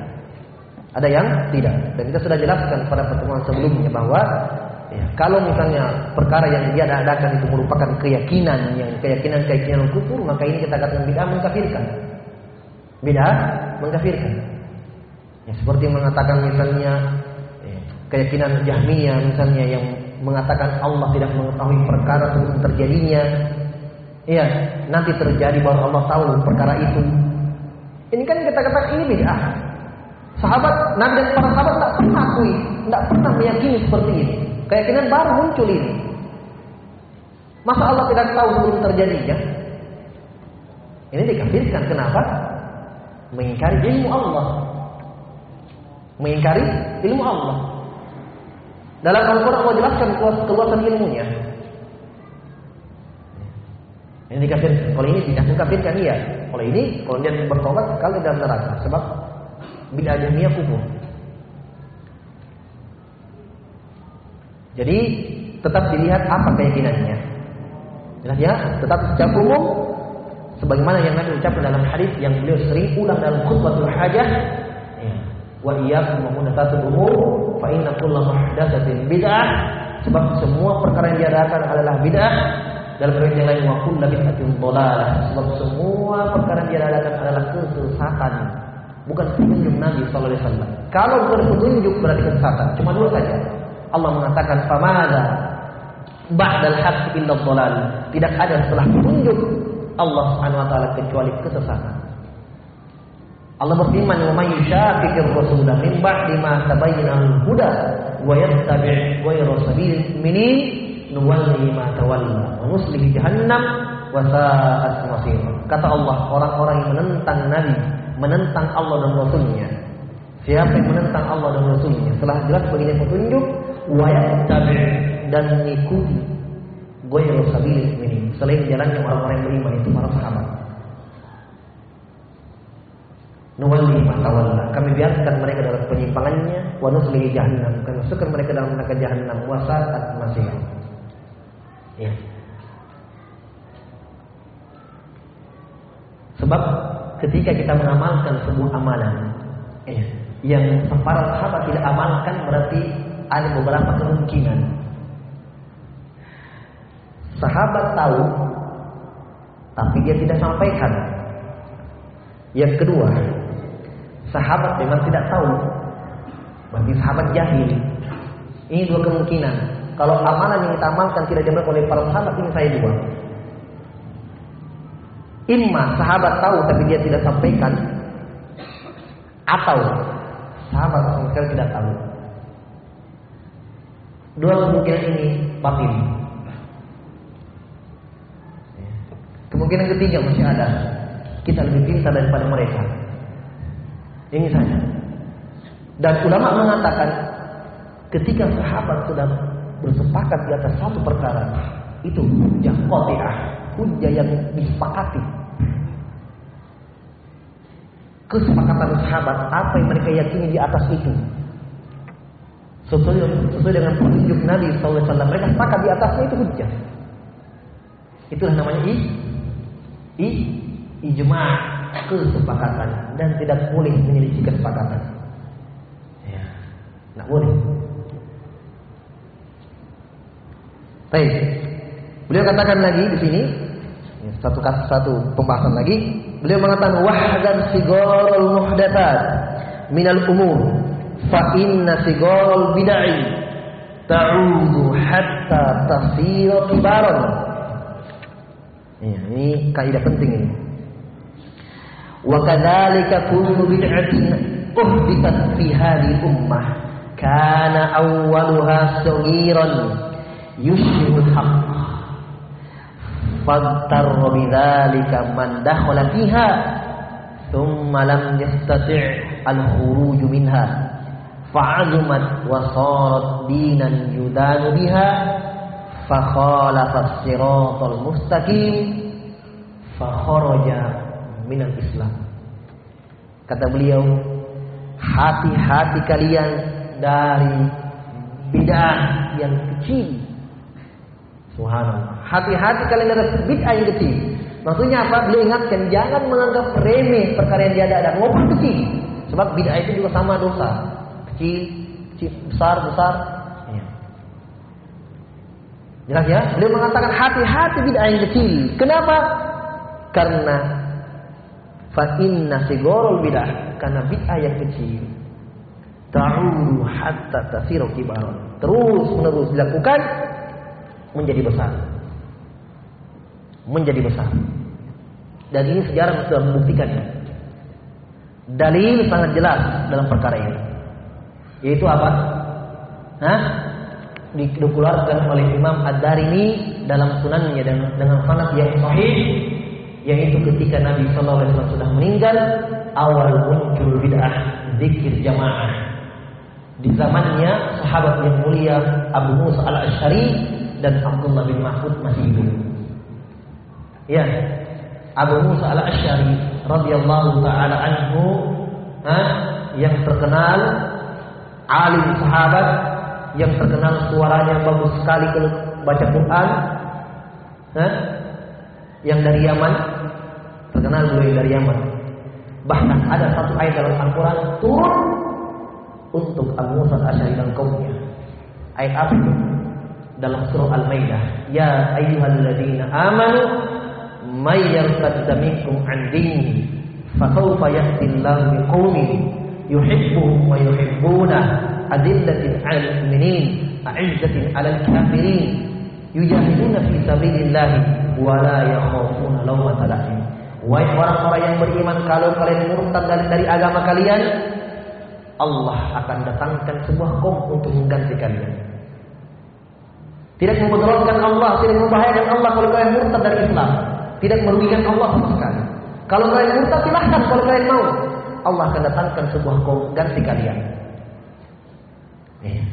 Ada yang tidak. Dan kita sudah jelaskan pada pertemuan sebelumnya bahwa ya, kalau misalnya perkara yang dia adakan itu merupakan keyakinan yang keyakinan keyakinan kufur maka ini kita katakan bid'ah mengkafirkan. Bid'ah mengkafirkan. Ya, seperti mengatakan misalnya ya, keyakinan Jahmiyah misalnya yang mengatakan Allah tidak mengetahui perkara sebelum terjadinya. Iya, nanti terjadi baru Allah tahu perkara itu. Ini kan kita katakan ini bid'ah. Sahabat Nabi dan para sahabat tidak pernah akui, tidak pernah meyakini seperti ini. Keyakinan baru muncul ini. Masa Allah tidak tahu sebelum terjadinya? Ini dikafirkan. Kenapa? Mengingkari ilmu Allah. Mengingkari ilmu Allah. Dalam Al-Quran Allah jelaskan keluasan ilmunya. Ini dikafirkan. Kalau ini tidak dikafirkan iya. Kalau ini, kalau dia bertobat, kalau dalam neraka. Sebab bid'ah jahmiyah kufur. Jadi tetap dilihat apa keyakinannya. Jelas ya, tetap secara umum sebagaimana yang Nabi ucapkan dalam hadis yang beliau sering ulang dalam khutbatul hajah ya. wa iyyakum wa umur fa kulla muhdatsatin bid'ah. Sebab semua perkara yang diadakan adalah bid'ah. Dalam riwayat yang lain wa bid'atin dhalalah sebab semua perkara yang diadakan adalah kesesatan. Bukan petunjuk Nabi wasallam. Kalau berpetunjuk berarti kesesatan. Cuma dua saja. Allah mengatakan famada ba'dal haqq illa dhalal. Tidak ada setelah petunjuk Allah Subhanahu kecuali kesesatan Allah berfirman wa may yushaqiqir rasul min ba'di ma tabayyana al-huda wa yattabi' ghayra sabilil mu'minin nuwalli ma tawalla wa nuslihi jahannam wa sa'at masir. Kata Allah, orang-orang yang menentang nabi, menentang Allah dan Rasulnya. Siapa yang menentang Allah dan Rasulnya setelah jelas baginya petunjuk wa yattabi' dan mengikuti ghayra sabilil mu'minin, selain jalannya orang-orang yang beriman itu para sahabat. Nuwalli matawalla. Kami biarkan mereka dalam penyimpangannya. Wa nuslihi jahannam. Kami masukkan mereka dalam neraka jahannam. Wa sa'at masir. Ya. Sebab ketika kita mengamalkan sebuah amalan ya, yang para sahabat tidak amalkan berarti ada beberapa kemungkinan. Sahabat tahu tapi dia tidak sampaikan. Yang kedua, sahabat memang tidak tahu. Berarti sahabat jahil. Ini dua kemungkinan. Kalau amalan yang kita amalkan tidak diamalkan oleh para sahabat ini saya dua. Imma sahabat tahu tapi dia tidak sampaikan atau sahabat sama sekali tidak tahu. Dua kemungkinan ini batil. Kemungkinan ketiga masih ada. Kita lebih pintar daripada mereka. Ini saja. Dan ulama mengatakan ketika sahabat sudah bersepakat di atas satu perkara, itu hujjah qati'ah, hujjah yang disepakati. Kesepakatan sahabat apa yang mereka yakini di atas itu. Sesuai, dengan petunjuk Nabi SAW, mereka sepakat di atasnya itu hujjah. Itulah namanya i, i, ijma' kesepakatan dan tidak boleh menyelisih kesepakatan. Ya, tidak boleh. Baik. Beliau katakan lagi di sini satu satu pembahasan lagi. Beliau mengatakan wahdan sigorul muhdatsat minal umur fa inna sigorul bid'ah ta'udu hatta tasira kibaran. Ya, ini kaidah penting ini. Wa kadzalika kullu bid'atin uhdithat fi hadhihi ummah. Kana awwaluha saghiran yushirul haqq fadtarra bidzalika man dakhala fiha thumma lam yastati' al-khuruj minha fa'azumat wa sarat dinan yudanu biha fa khalafa minal Islam. Kata beliau, hati-hati kalian dari bid'ah yang kecil. Subhanallah. Hati-hati kalian dari bid'ah yang kecil. Maksudnya apa? Beliau ingatkan jangan menganggap remeh perkara yang ada maupun kecil. Sebab bid'ah itu juga sama dosa. Kecil, kecil besar, besar. Ya. Jelas ya? Beliau mengatakan hati-hati bid'ah yang kecil. Kenapa? Karena Fa inna sigorul bid'ah karena bid'ah yang kecil ta'ulu hatta tasiru kibaran. Terus menerus dilakukan menjadi besar. Menjadi besar. Dan ini sejarah sudah membuktikannya. Dalil sangat jelas dalam perkara ini. Yaitu apa? Hah? Dikeluarkan oleh Imam Ad-Darimi dalam sunannya dan dengan sanad yang sahih yaitu ketika Nabi Shallallahu Alaihi Wasallam sudah meninggal awal muncul bid'ah zikir jamaah di zamannya sahabat yang mulia Abu Musa al Ashari dan Abdullah bin Mahfud masih hidup. Ya, Abu Musa al Ashari radhiyallahu taala anhu ha, yang terkenal alim sahabat yang terkenal suaranya bagus sekali kalau baca Quran ha, yang dari Yaman terkenal beliau dari Yaman. Bahkan ada satu ayat dalam Al-Quran turun untuk Abu Musa al-Asy'ari dan kaumnya. Ayat apa itu? Dalam surah Al-Maidah. Ya ayyuhalladzina amanu may yartadda minkum an dinihi fasawfa yahdi Allahu biqaumin yuhibbuhum wa yuhibbuna adillatin 'alal mu'minin a'izzatin 'alal kafirin yujahiduna fi sabilillah wa la yakhafuna lawmata laim. Wahai orang-orang yang beriman, kalau kalian murtad dari, dari agama kalian, Allah akan datangkan sebuah kaum untuk mengganti kalian. Tidak memudaratkan Allah, tidak membahayakan Allah kalau kalian murtad dari Islam. Tidak merugikan Allah sama sekali. Kalau kalian murtad silahkan kalau kalian mau. Allah akan datangkan sebuah kaum ganti kalian. Ya.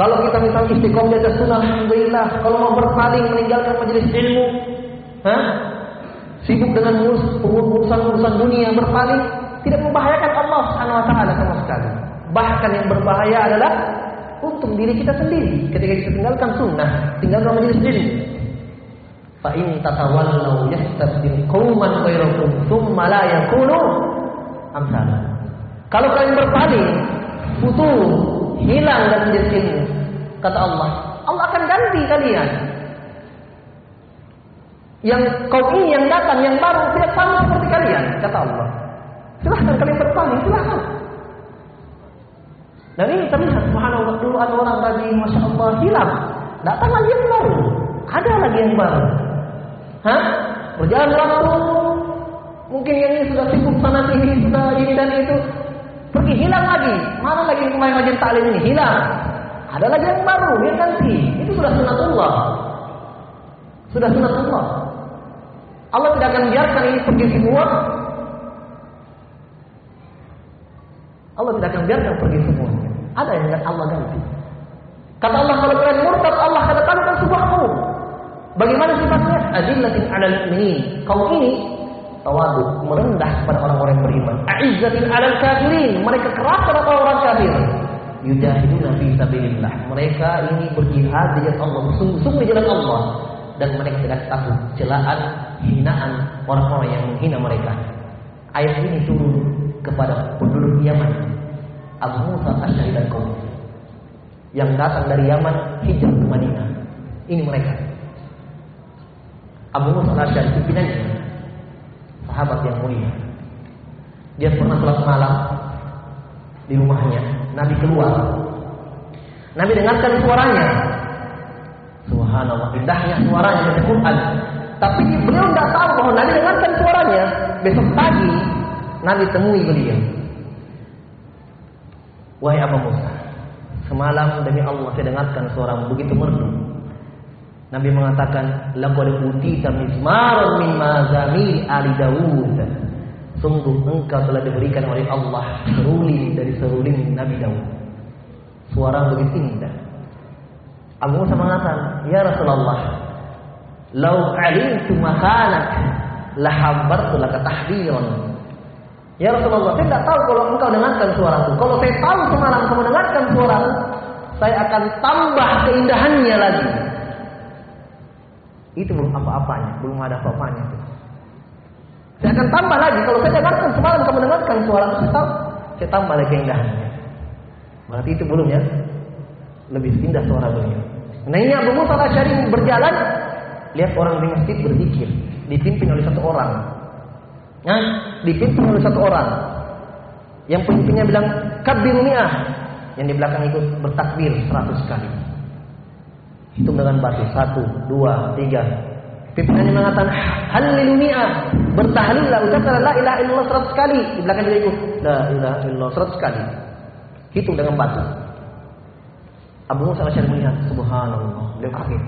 Kalau kita misalnya istiqomah di sunnah, alhamdulillah. Kalau mau berpaling meninggalkan majelis ilmu, Hah? sibuk dengan urusan-urusan dunia berpaling, tidak membahayakan Allah Subhanahu wa taala sama sekali. Bahkan yang berbahaya adalah untuk diri kita sendiri ketika kita tinggalkan sunnah, tinggalkan majelis ilmu. Fa in tatawallaw yastabdil qauman ghairakum tsumma la yakunu amsala. Kalau kalian berpaling, putus, hilang majelis ilmu, kata Allah, Allah akan ganti kalian. Yang kau ini yang datang, yang baru tidak sama seperti kalian, kata Allah. Silahkan kalian berpaling, silahkan. Dan ini terlihat subhanallah dulu ada orang tadi masya Allah hilang, datang lagi yang baru, ada lagi yang baru. Hah? Berjalan waktu, mungkin yang ini sudah sibuk sana sini, sudah ini dan itu, pergi hilang lagi. Mana lagi yang kemarin majlis taklim ini hilang? Ada lagi yang baru, yang ganti. Itu sudah sunatullah. Sudah sunatullah. Allah tidak akan biarkan ini pergi semua. Allah tidak akan biarkan pergi semua. Ada yang Allah ganti. Kata Allah kalau kalian murtad Allah akan datangkan sebuah kaum. Bagaimana sifatnya? Adillatin 'alal mu'minin. Kaum ini tawadu, merendah kepada orang-orang beriman. A'izzatin 'alal kafirin. Mereka keras kepada orang-orang kafir. Yujahiduna fi sabilillah. Mereka ini berjihad di jalan Allah, sungguh-sungguh di jalan Allah dan mereka tidak takut celaan, hinaan orang-orang yang menghina mereka. Ayat ini turun kepada penduduk Yaman, Abu Musa Asy'ari dan kaum yang datang dari Yaman hijrah ke Madinah. Ini mereka. Abu Musa Asy'ari pimpinannya, sahabat yang mulia. Dia pernah sholat malam di rumahnya. Nabi keluar. Nabi dengarkan suaranya. Subhanallah, indahnya suaranya baca Quran. Tapi beliau tidak tahu bahwa Nabi dengarkan suaranya. Besok pagi Nabi temui beliau. Wahai Abu Musa, semalam demi Allah saya dengarkan suaramu begitu merdu. Nabi mengatakan, "Laqad utita mizmaran min mazamil ali Daud." Sungguh engkau telah diberikan oleh Allah seruling dari seruling Nabi Daud. Suara begitu indah. Abu Musa mengatakan, "Ya Rasulullah, lau alimtu mahanak lahabbartu laka tahdiran." Ya Rasulullah, saya tidak tahu kalau engkau dengarkan suaraku. Kalau saya tahu semalam kamu dengarkan suaraku, saya akan tambah keindahannya lagi. Itu belum apa-apanya, belum ada apa-apanya. Saya akan tambah lagi. Kalau saya dengarkan semalam kamu dengarkan suaraku, saya, saya tambah lagi keindahannya. Berarti itu belum ya? Lebih indah suara beliau. Nah ini Abu Musa al berjalan, lihat orang di masjid berzikir, dipimpin oleh satu orang. Nah, dipimpin oleh satu orang. Yang pemimpinnya bilang kabir mi'ah. Yang di belakang ikut bertakbir seratus kali. Hitung dengan batu. Satu, dua, tiga. Pimpinannya mengatakan halil mi'ah. Bertahlillah. Ucapkan la ilaha illallah seratus kali. Di belakang dia ikut la ilaha illallah seratus kali. Hitung dengan batu. Abu Musa al melihat subhanallah. Beliau kaget.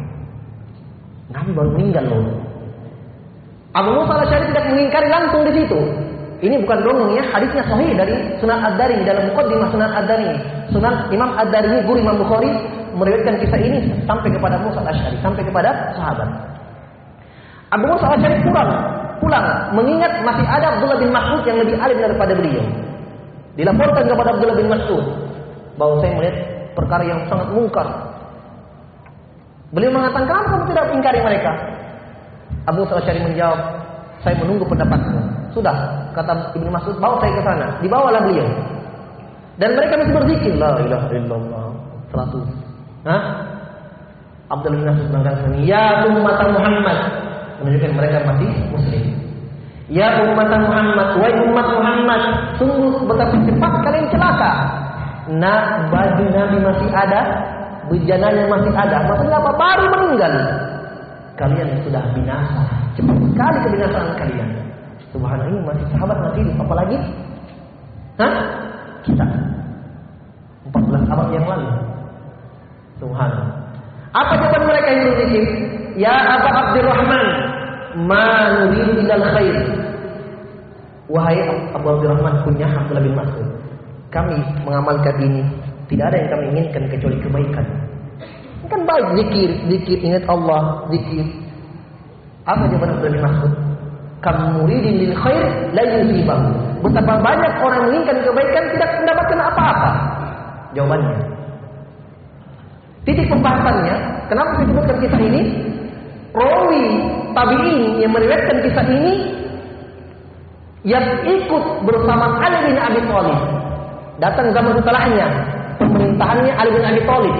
Nabi baru meninggal loh. Abu Musa al-Syari tidak mengingkari langsung di situ. Ini bukan dongeng ya, hadisnya sahih dari Sunan Ad-Dari dalam mukaddimah Sunan Ad-Dari. Sunan Imam Ad-Dari guru Imam Bukhari meriwayatkan kisah ini sampai kepada Musa al-Syari, sampai kepada sahabat. Abu Musa al-Syari pulang, pulang mengingat masih ada Abdullah bin Mas'ud yang lebih alim daripada beliau. Dilaporkan kepada Abdullah bin Mas'ud bahwa saya melihat perkara yang sangat mungkar. Beliau mengatakan, kenapa kamu tidak ingkari mereka? Abu Sa'syari menjawab, saya menunggu pendapatmu. Sudah, kata Ibnu Mas'ud, bawa saya ke sana. Dibawalah beliau. Dan mereka masih berzikir, la ilaha illallah. 100. Hah? Abdul bin Mas'ud mengatakan, ya umat Muhammad. Menunjukkan mereka masih muslim. Ya umat Muhammad, wahai umat Muhammad, sungguh betapa cepat kalian celaka. Nah, baju Nabi masih ada, bejananya masih ada. Maksudnya apa? Baru meninggal kalian sudah binasa. Cepat sekali kebinasaan kalian. Subhanallah masih sahabat masih hidup. Apalagi? Hah? Kita. 14 abad yang lalu. Subhanallah. Apa jawaban mereka yang berzikir? Ya Abu Abdurrahman, ma nuridu ilal khair. Wahai Abu Abdurrahman punya Abdullah bin Mas'ud. Kami mengamalkan ini tidak ada yang kami inginkan kecuali kebaikan. Kan baik zikir, zikir ingat Allah, zikir. Apa jawaban Abdul bin Mas'ud? Kamu muridin lil khair la yusibahu. Betapa banyak orang menginginkan kebaikan tidak mendapatkan apa-apa. Jawabannya. Titik pembahasannya, kenapa saya sebutkan kisah ini? Rawi tabi'in yang meriwayatkan kisah ini yang ikut bersama Ali bin Abi Thalib. Datang zaman setelahnya, pemerintahannya Ali bin Abi Thalib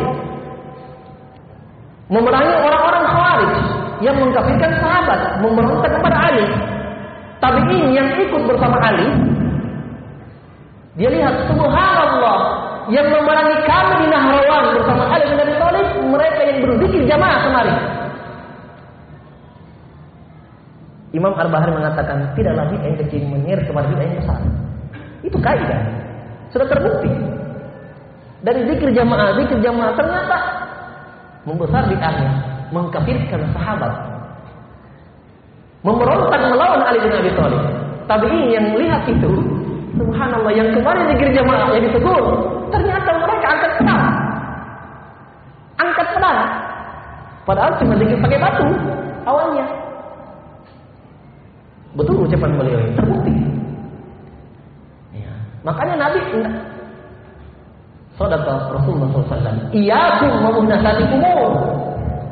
memerangi orang-orang Khawarij yang mengkafirkan sahabat, memberontak kepada Ali. Tapi ini yang ikut bersama Ali, dia lihat subhanallah yang memerangi kami di Nahrawan bersama Ali bin Abi Thalib, mereka yang berzikir jamaah kemarin. Imam Ar-Bahari mengatakan tidaklah bid'ah yang kecil menyeret kepada yang besar. Itu kaidah. Sudah terbukti. Dari zikir jamaah, zikir jamaah ternyata membesar bid'ahnya, mengkafirkan sahabat, memberontak melawan Ali bin Abi Thalib. Tabi'in yang lihat itu, subhanallah yang kemarin di gereja jamaah yang ditegur, ternyata mereka angkat pedang. Angkat pedang. Padahal cuma dikit pakai batu awalnya. Betul ucapan beliau ini terbukti. Ya. Makanya Nabi Sadaqah Rasulullah SAW. Iyakum wa muhdatsati umur.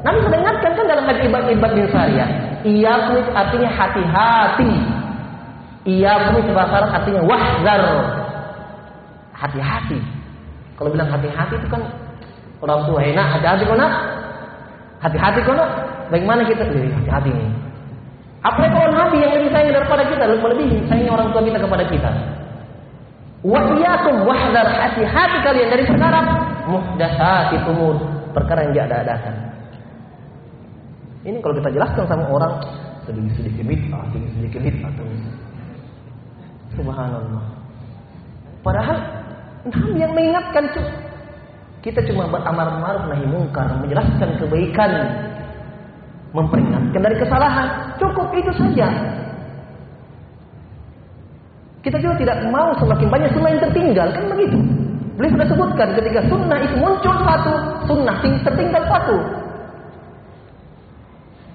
Nabi mengingatkan kan dalam ibad-ibad bin Sariyah. Iyakum artinya hati-hati. Iyakum itu bahasa artinya wahzar. Hati-hati. Kalau bilang hati-hati itu kan orang tua enak, hati-hati kok nak. Hati-hati kok nak. Bagaimana kita sendiri hati-hati ini? Apalagi kalau Nabi yang lebih sayang daripada kita, lebih sayangnya orang tua kita kepada kita. Wa iyyakum wahdar hati-hati kalian dari perkara muhdatsati umur, perkara yang tidak ada adakan. Ini kalau kita jelaskan sama orang, sedikit-sedikit bid'ah, sedikit-sedikit bid'ah. Subhanallah. Padahal Nabi yang mengingatkan kita cuma beramar ma'ruf nahi mungkar, menjelaskan kebaikan, memperingatkan dari kesalahan. Cukup itu saja. Kita juga tidak mau semakin banyak sunnah yang tertinggal, kan begitu. Beliau sudah sebutkan ketika sunnah itu muncul satu, sunnah tertinggal satu.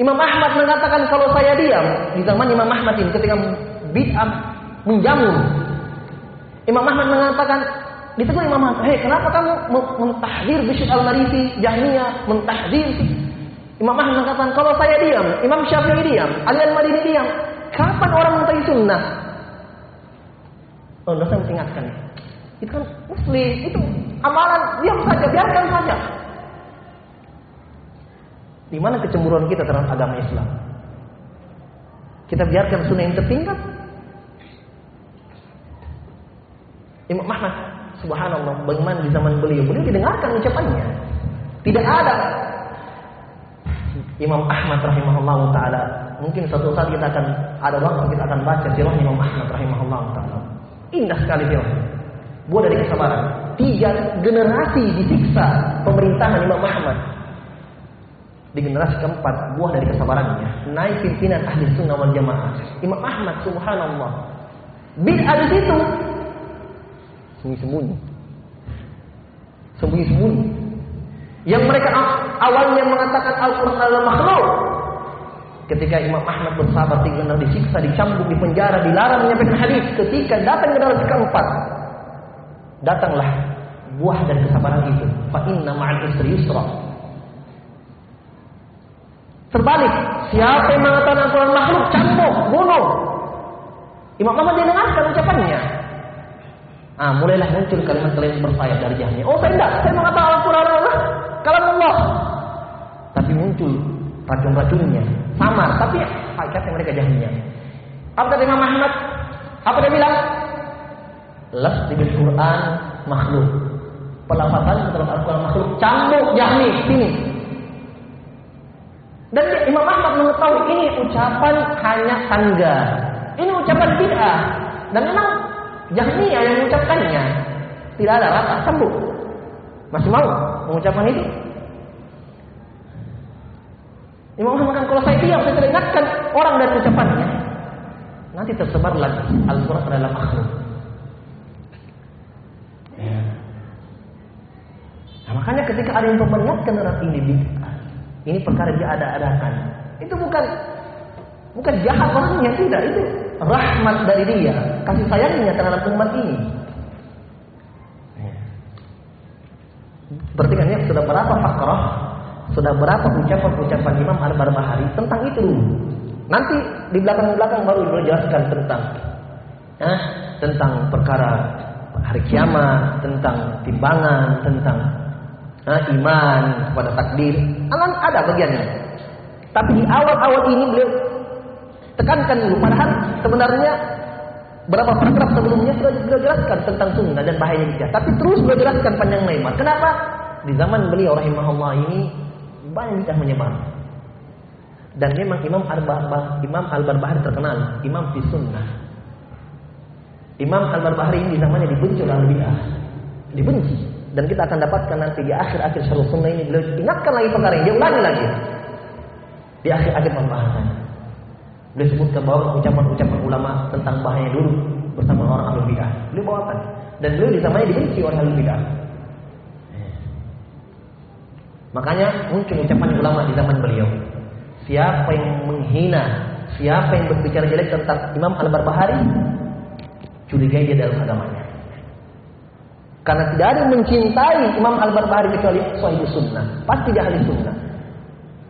Imam Ahmad mengatakan kalau saya diam di zaman Imam Ahmad ini ketika bid'ah menjamur. Imam Ahmad mengatakan ditegur Imam "Hei, kenapa kamu mentahdir Bishr al-Marifi, Jahmiyah, mentahdir?" Imam Ahmad mengatakan, "Kalau saya diam, Imam Syafi'i diam, Ali al-Madini diam, kapan orang mengetahui sunnah?" Oh, dosa mengingatkan. Itu kan muslim, itu amalan, diam saja, biarkan saja. Di mana kecemburuan kita terhadap agama Islam? Kita biarkan sunnah yang tertinggal? Imam Ahmad, subhanallah, bagaimana di zaman beliau? Beliau didengarkan ucapannya. Tidak ada Imam Ahmad rahimahullah taala. Mungkin suatu saat kita akan ada waktu kita akan baca sirah Imam Ahmad rahimahullah taala. Indah sekali sirah. Buah dari kesabaran. Tiga generasi disiksa pemerintahan Imam Ahmad. Di generasi keempat buah dari kesabarannya. Naik pimpinan ahli sunnah wal jamaah. Imam Ahmad subhanallah. Bid'ah di situ. Sembunyi-sembunyi. Sembunyi-sembunyi. Yang mereka awalnya mengatakan Al-Quran adalah makhluk. Ketika Imam Ahmad bersabar tiga tahun disiksa, dicambuk, di penjara, dilarang menyampaikan hadis. Ketika datang generasi keempat, datanglah buah dan kesabaran itu. Fa inna ma'al isri yusra. Terbalik, siapa yang mengatakan Al-Quran makhluk, cambuk, bunuh. Imam Ahmad dengarkan ucapannya. Ah, mulailah muncul kalimat-kalimat bersayap dari jahnya. Oh, saya tidak, saya mengatakan Al-Quran adalah kalam Allah. Tapi muncul racun-racunnya, samar, tapi hakikatnya mereka jahilnya. Apa kata Imam Ahmad? Apa dia bilang? Las di Quran makhluk. Pelafazan dalam Al-Quran makhluk. Cambuk jahmi sini. Dan Imam Ahmad mengetahui ini ucapan hanya tangga. Ini ucapan bid'ah. Dan memang Jahmiyah yang mengucapkannya. Tidak ada rasa cambuk. Masih mau mengucapkan itu? Imam Ahmad kalau saya diam, saya teringatkan orang dari ucapannya. Nanti tersebar lagi Al-Quran adalah makhluk. Ya. Nah, makanya ketika ada yang memperingatkan orang ini ini perkara dia ada-adakan. Itu bukan bukan jahat orangnya tidak, itu rahmat dari dia, kasih sayangnya terhadap umat ini. Berarti kan ya sudah berapa fakrah, sudah berapa ucapan-ucapan Imam Al-Barbahari tentang itu. Nanti di belakang-belakang baru dijelaskan tentang eh, tentang perkara hari kiamat, tentang timbangan, tentang eh, iman kepada takdir. Alam ada bagiannya. Tapi di awal-awal ini beliau tekankan dulu. Padahal sebenarnya berapa paragraf sebelumnya sudah beliau jelaskan tentang sunnah dan bahayanya bijak. Tapi terus beliau jelaskan panjang lebar. Kenapa? Di zaman beliau rahimahullah ini banyak bidah menyebar. Dan memang Imam Al-Barbahari Imam Al-Barbahari terkenal Imam fi sunnah. Imam Al-Barbahari ini di zamannya dibenci oleh bidah. Dibenci. Dan kita akan dapatkan nanti di akhir-akhir syarah sunnah ini beliau ingatkan lagi perkara ini, dia ulangi lagi. Di akhir-akhir pembahasan. Beliau sebutkan bahwa ucapan-ucapan ulama tentang bahaya dulu bersama orang ahli bidah. Beliau bawakan. Dan beliau di zamannya dibenci oleh ahli bidah. Makanya muncul ucapan ulama di zaman beliau. Siapa yang menghina, siapa yang berbicara jelek tentang Imam Al-Barbahari, curigai dia dalam agamanya. Karena tidak ada yang mencintai Imam Al-Barbahari kecuali sahih sunnah. Pasti dia ahli sunnah.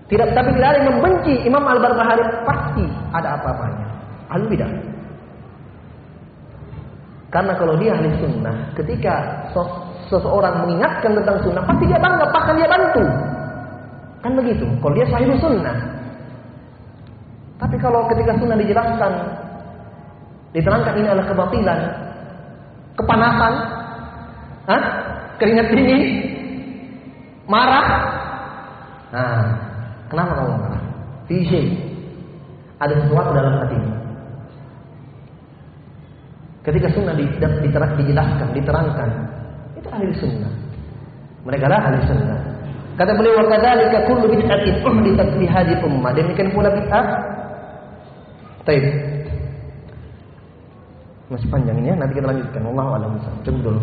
Tidak, tapi tidak ada yang membenci Imam Al-Barbahari pasti ada apa-apanya. Ahli bidah. Karena kalau dia ahli sunnah, ketika seseorang mengingatkan tentang sunnah, pasti dia bangga, bahkan dia bantu. Kan begitu. Kalau dia sahih sunnah. Tapi kalau ketika sunnah dijelaskan, diterangkan ini adalah kebatilan, kepanasan, Hah? keringat dingin, marah. Nah, kenapa kamu marah? Fisik. Ada sesuatu dalam hatinya. Ketika sunnah dijelaskan, diterangkan, itu ahli sunnah. Mereka adalah ahli sunnah. Kata beliau kadzalika kullu bid'atin uhditsat fi hadhihi ummah. Demikian pula bid'ah. Baik. Masih panjang ini ya, nanti kita lanjutkan. Wallahu a'lam. Tunggu dulu.